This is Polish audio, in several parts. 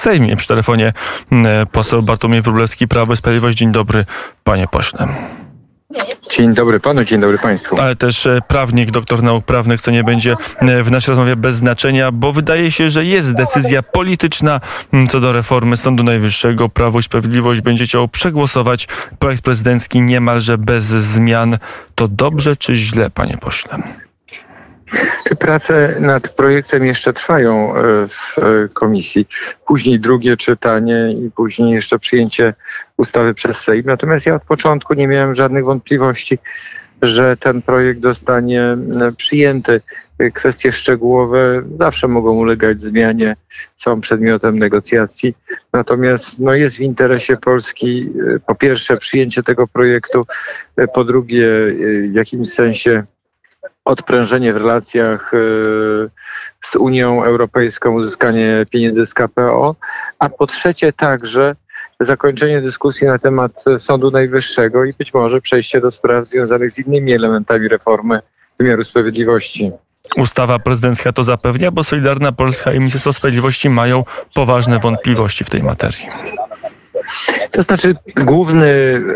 Sejmie. Przy telefonie poseł Bartłomiej Wróblewski, Prawo i Sprawiedliwość. Dzień dobry, panie pośle. Dzień dobry panu, dzień dobry państwu. Ale też e, prawnik, doktor nauk prawnych, co nie będzie e, w naszej rozmowie bez znaczenia, bo wydaje się, że jest decyzja polityczna co do reformy Sądu Najwyższego. Prawo i Sprawiedliwość będzie chciało przegłosować projekt prezydencki niemalże bez zmian. To dobrze czy źle, panie pośle? Prace nad projektem jeszcze trwają e, w e, komisji. Później drugie czytanie i później jeszcze przyjęcie ustawy przez Sejm. Natomiast ja od początku nie miałem żadnych wątpliwości, że ten projekt zostanie e, przyjęty. Kwestie szczegółowe zawsze mogą ulegać zmianie, są przedmiotem negocjacji. Natomiast no, jest w interesie Polski po pierwsze przyjęcie tego projektu, po drugie w jakimś sensie odprężenie w relacjach e, z Unią Europejską, uzyskanie pieniędzy z KPO, a po trzecie także zakończenie dyskusji na temat Sądu Najwyższego i być może przejście do spraw związanych z innymi elementami reformy wymiaru sprawiedliwości. Ustawa prezydencka to zapewnia, bo Solidarna Polska i Ministerstwo Sprawiedliwości mają poważne wątpliwości w tej materii. To znaczy, główny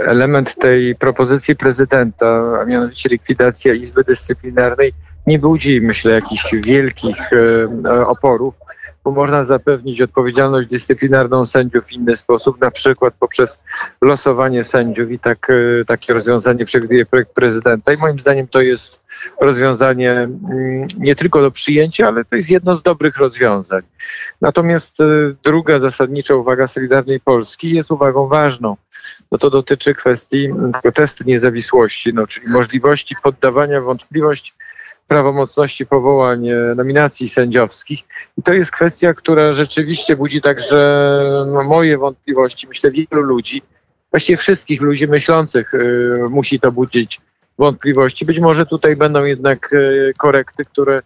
element tej propozycji prezydenta, a mianowicie likwidacja Izby Dyscyplinarnej, nie budzi, myślę, jakichś wielkich e, oporów bo można zapewnić odpowiedzialność dyscyplinarną sędziów w inny sposób, na przykład poprzez losowanie sędziów i tak, e, takie rozwiązanie przewiduje projekt prezydenta i moim zdaniem to jest rozwiązanie mm, nie tylko do przyjęcia, ale to jest jedno z dobrych rozwiązań. Natomiast e, druga zasadnicza uwaga Solidarnej Polski jest uwagą ważną. No to dotyczy kwestii testu niezawisłości, no, czyli możliwości poddawania wątpliwości prawomocności powołań e, nominacji sędziowskich. I to jest kwestia, która rzeczywiście budzi także no, moje wątpliwości. Myślę, wielu ludzi, właściwie wszystkich ludzi myślących y, musi to budzić wątpliwości. Być może tutaj będą jednak y, korekty, które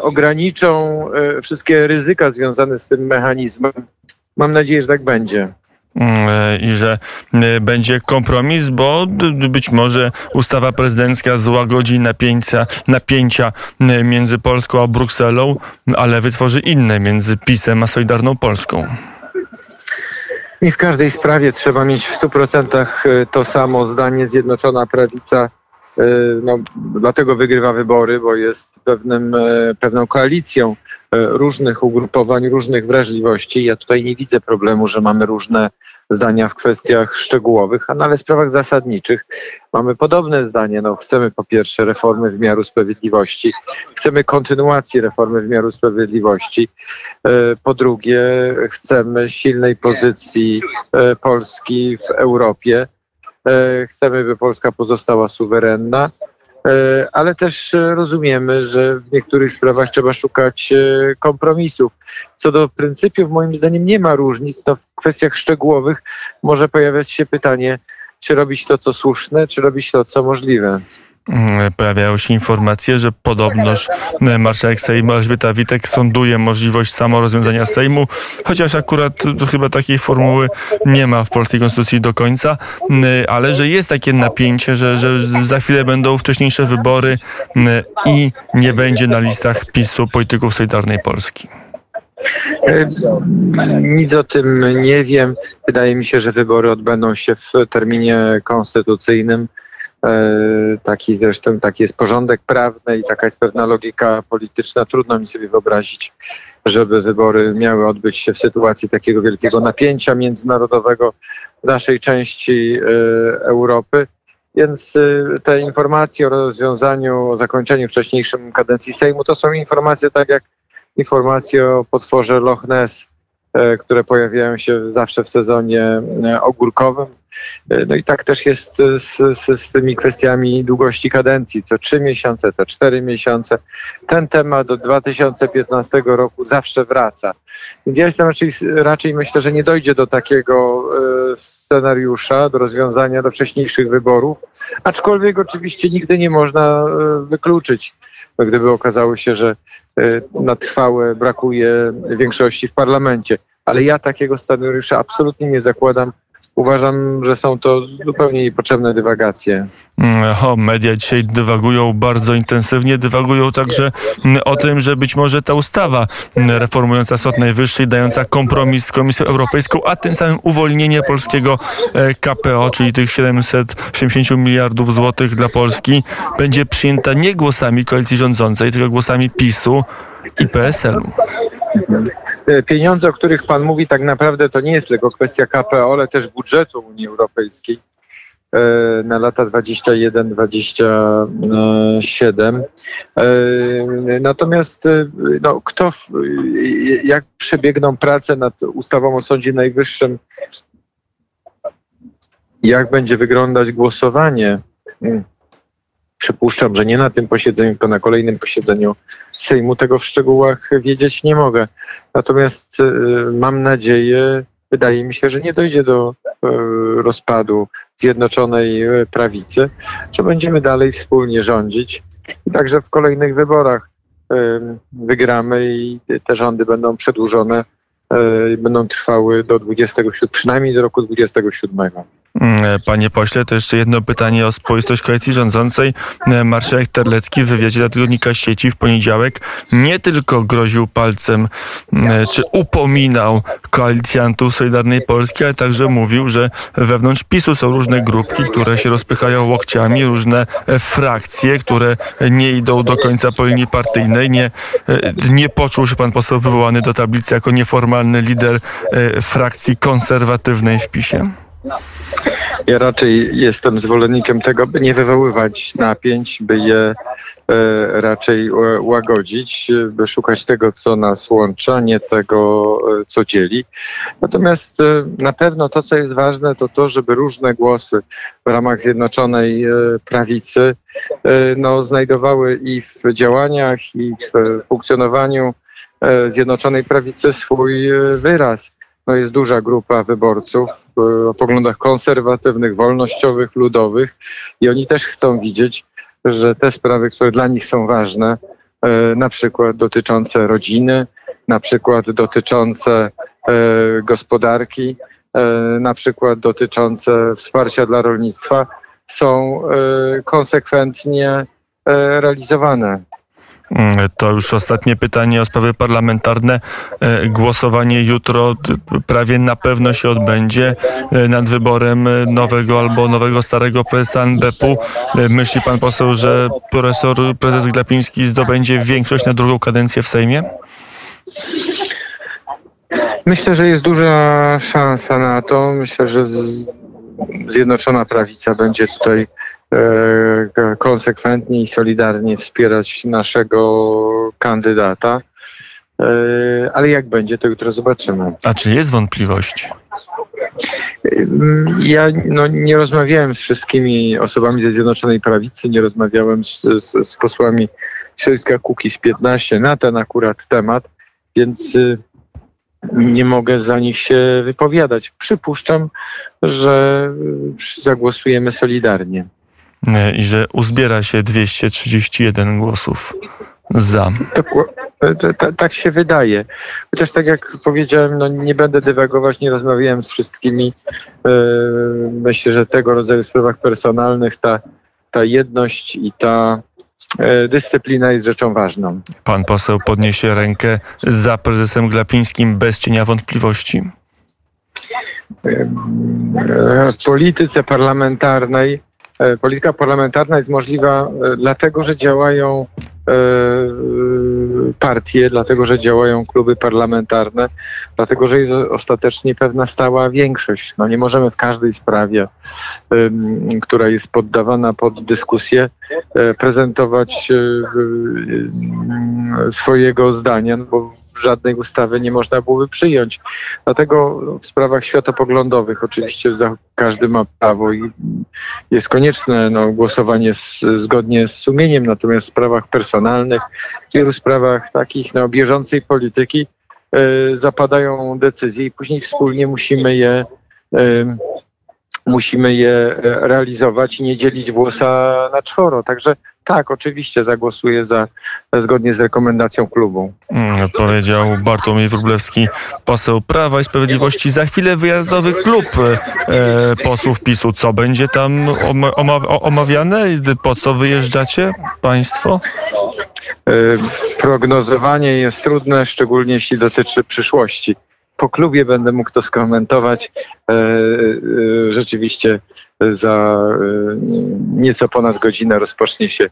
ograniczą wszystkie ryzyka związane z tym mechanizmem. Mam nadzieję, że tak będzie. Mm, e, i że e, będzie kompromis, bo być może ustawa prezydencka złagodzi napięcia, napięcia między Polską a Brukselą, ale wytworzy inne między PiSem a Solidarną Polską. Nie w każdej sprawie trzeba mieć w 100% e, to samo zdanie. Zjednoczona Prawica no, dlatego wygrywa wybory, bo jest pewnym, pewną koalicją różnych ugrupowań, różnych wrażliwości. Ja tutaj nie widzę problemu, że mamy różne zdania w kwestiach szczegółowych, a ale w sprawach zasadniczych mamy podobne zdanie. No, chcemy po pierwsze reformy wymiaru sprawiedliwości, chcemy kontynuacji reformy wymiaru sprawiedliwości. E, po drugie, chcemy silnej pozycji e, Polski w Europie. E, chcemy, by Polska pozostała suwerenna. E, ale też rozumiemy, że w niektórych sprawach trzeba szukać e, kompromisów. Co do pryncypiów, moim zdaniem nie ma różnic. No, w kwestiach szczegółowych może pojawiać się pytanie, czy robić to, co słuszne, czy robić to, co możliwe. Mm, pojawiają się informacje, że podobnoż e, marszałek Sejmu Elżbieta Witek sonduje możliwość samorozwiązania Sejmu, chociaż akurat chyba takiej formuły nie ma w polskiej konstytucji do końca, mm, ale że jest takie napięcie, że, że za chwilę będą wcześniejsze wybory mm, i nie będzie na listach PiSu polityków Solidarnej Polski. Nic o tym nie wiem. Wydaje mi się, że wybory odbędą się w terminie konstytucyjnym. E, taki zresztą taki jest porządek prawny i taka jest pewna logika polityczna. Trudno mi sobie wyobrazić, żeby wybory miały odbyć się w sytuacji takiego wielkiego napięcia międzynarodowego w naszej części e, Europy. Więc e, te informacje o rozwiązaniu, o zakończeniu wcześniejszym kadencji Sejmu to są informacje tak jak informacje o potworze Loch Ness, które pojawiają się zawsze w sezonie ogórkowym no i tak też jest z, z, z, tymi kwestiami długości kadencji, co trzy miesiące, co cztery miesiące. Ten temat do 2015 roku zawsze wraca. Więc ja jestem raczej, raczej myślę, że nie dojdzie do takiego e, scenariusza, do rozwiązania do wcześniejszych wyborów, aczkolwiek oczywiście nigdy nie można e, wykluczyć, gdyby okazało się, że na trwałe brakuje większości w parlamencie. Ale ja takiego scenariusza absolutnie nie zakładam uważam, że są to zupełnie niepotrzebne dywagacje. Mm, o, media dzisiaj dywagują bardzo intensywnie, dywagują także mm, o tym, że być może ta ustawa mm, reformująca Sąd Najwyższy, dająca kompromis z Komisją Europejską, a tym samym uwolnienie polskiego e, KPO, czyli tych 770 miliardów złotych dla Polski, będzie przyjęta nie głosami koalicji rządzącej, tylko głosami PiSu i PSL-u. E, pieniądze, o których Pan mówi, tak naprawdę to nie jest tylko kwestia KPO, ale też budżetu Unii Europejskiej e, na lata 21-27. E, natomiast no, kto, jak przebiegną prace nad ustawą o Sądzie Najwyższym, jak będzie wyglądać głosowanie? Hmm, Przypuszczam, że nie na tym posiedzeniu, tylko na kolejnym posiedzeniu Sejmu tego w szczegółach wiedzieć nie mogę. Natomiast y, mam nadzieję, wydaje mi się, że nie dojdzie do y, rozpadu Zjednoczonej Prawicy, że będziemy dalej wspólnie rządzić i także w kolejnych wyborach y, wygramy i te rządy będą przedłużone będą trwały do 27, przynajmniej do roku 27. Mm, panie pośle, to jeszcze jedno pytanie o spoistość koalicji rządzącej. E, marszałek Terlecki w wywiadzie dla tygodnika sieci w poniedziałek nie tylko groził palcem, e, czy upominał koalicjantów Solidarnej Polski, ale także mówił, że wewnątrz PiSu są różne grupki, które się rozpychają łokciami, różne e, frakcje, które nie idą do końca po linii partyjnej. Nie, nie poczuł się pan poseł wywołany do tablicy jako nieformalny lider frakcji konserwatywnej w PiSie. Ja raczej jestem zwolennikiem tego, by nie wywoływać napięć, by je e, raczej łagodzić, by szukać tego, co nas łączy, a nie tego, e, co dzieli. Natomiast e, na pewno to, co jest ważne, to to, żeby różne głosy w ramach Zjednoczonej Prawicy no, znajdowały i w działaniach, i w funkcjonowaniu Zjednoczonej Prawicy swój wyraz. No, jest duża grupa wyborców, o poglądach konserwatywnych, wolnościowych, ludowych i oni też chcą widzieć, że te sprawy, które dla nich są ważne, e, na przykład dotyczące rodziny, na przykład dotyczące e, gospodarki, na przykład dotyczące wsparcia dla rolnictwa, są konsekwentnie realizowane. Mm, to już ostatnie pytanie o sprawy parlamentarne. E, głosowanie jutro prawie na pewno się odbędzie e, nad wyborem nowego albo nowego starego prezesa NBP-u. E, myśli pan poseł, że profesor prezes Glapiński zdobędzie większość na drugą kadencję w Sejmie? Myślę, że jest duża szansa na to. Myślę, że Zjednoczona Prawica będzie tutaj E, konsekwentnie i solidarnie wspierać naszego kandydata. E, ale jak będzie, to jutro zobaczymy. A czy jest wątpliwość? Ja no, nie rozmawiałem z wszystkimi osobami ze Zjednoczonej Prawicy, nie rozmawiałem z, z, z posłami Środowiska z 15 na ten akurat temat, więc y, nie mogę za nich się wypowiadać. Przypuszczam, że y, zagłosujemy solidarnie. E, i że uzbiera się 231 głosów za. Tak, tak się wydaje. Chociaż tak jak powiedziałem, no nie będę dywagować, nie rozmawiałem z wszystkimi. E, myślę, że tego rodzaju sprawach personalnych ta, ta jedność i ta e, dyscyplina jest rzeczą ważną. Pan poseł podniesie rękę za prezesem Glapińskim bez cienia wątpliwości. W polityce parlamentarnej E, polityka parlamentarna jest możliwa e, dlatego, że działają e, partie, dlatego, że działają kluby parlamentarne, dlatego, że jest ostatecznie pewna stała większość. No nie możemy w każdej sprawie, która jest poddawana pod dyskusję, prezentować swojego zdania, no bo żadnej ustawy nie można byłoby przyjąć. Dlatego w sprawach światopoglądowych oczywiście każdy ma prawo i jest konieczne no, głosowanie z, zgodnie z sumieniem, natomiast w sprawach personalnych, w wielu sprawach takich no, bieżącej polityki y, zapadają decyzje i później wspólnie musimy je y, musimy je e, realizować i nie dzielić włosa na czworo. Także tak, oczywiście zagłosuję za zgodnie z rekomendacją klubu. Mm, Powiedział Bartłomiej Wróblewski, poseł Prawa i Sprawiedliwości. Za chwilę wyjazdowy klub e, posłów PiSu. Co będzie tam oma- oma- omawiane? Po co wyjeżdżacie państwo? E, Prognozowanie jest trudne, szczególnie jeśli dotyczy przyszłości. Po klubie będę mógł to skomentować. E, e, Rzeczywiście za e, nieco ponad godzinę rozpocznie się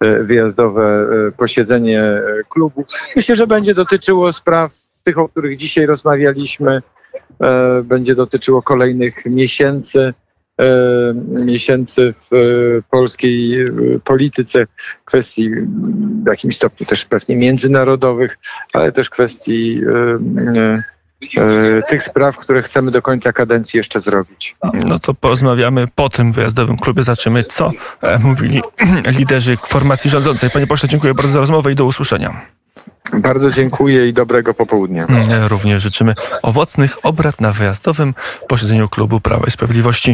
wyjazdowe posiedzenie klubu. Myślę, że będzie dotyczyło spraw tych, o których dzisiaj rozmawialiśmy. Będzie dotyczyło kolejnych miesięcy miesięcy w polskiej polityce, kwestii w jakimś stopniu też pewnie międzynarodowych, ale też kwestii tych spraw, które chcemy do końca kadencji jeszcze zrobić. No to porozmawiamy po tym wyjazdowym klubie. Zobaczymy, co e, mówili liderzy formacji rządzącej. Panie pośle, dziękuję bardzo za rozmowę i do usłyszenia. Bardzo dziękuję i dobrego popołudnia. E, Również życzymy owocnych obrad na wyjazdowym posiedzeniu klubu Prawa i Sprawiedliwości.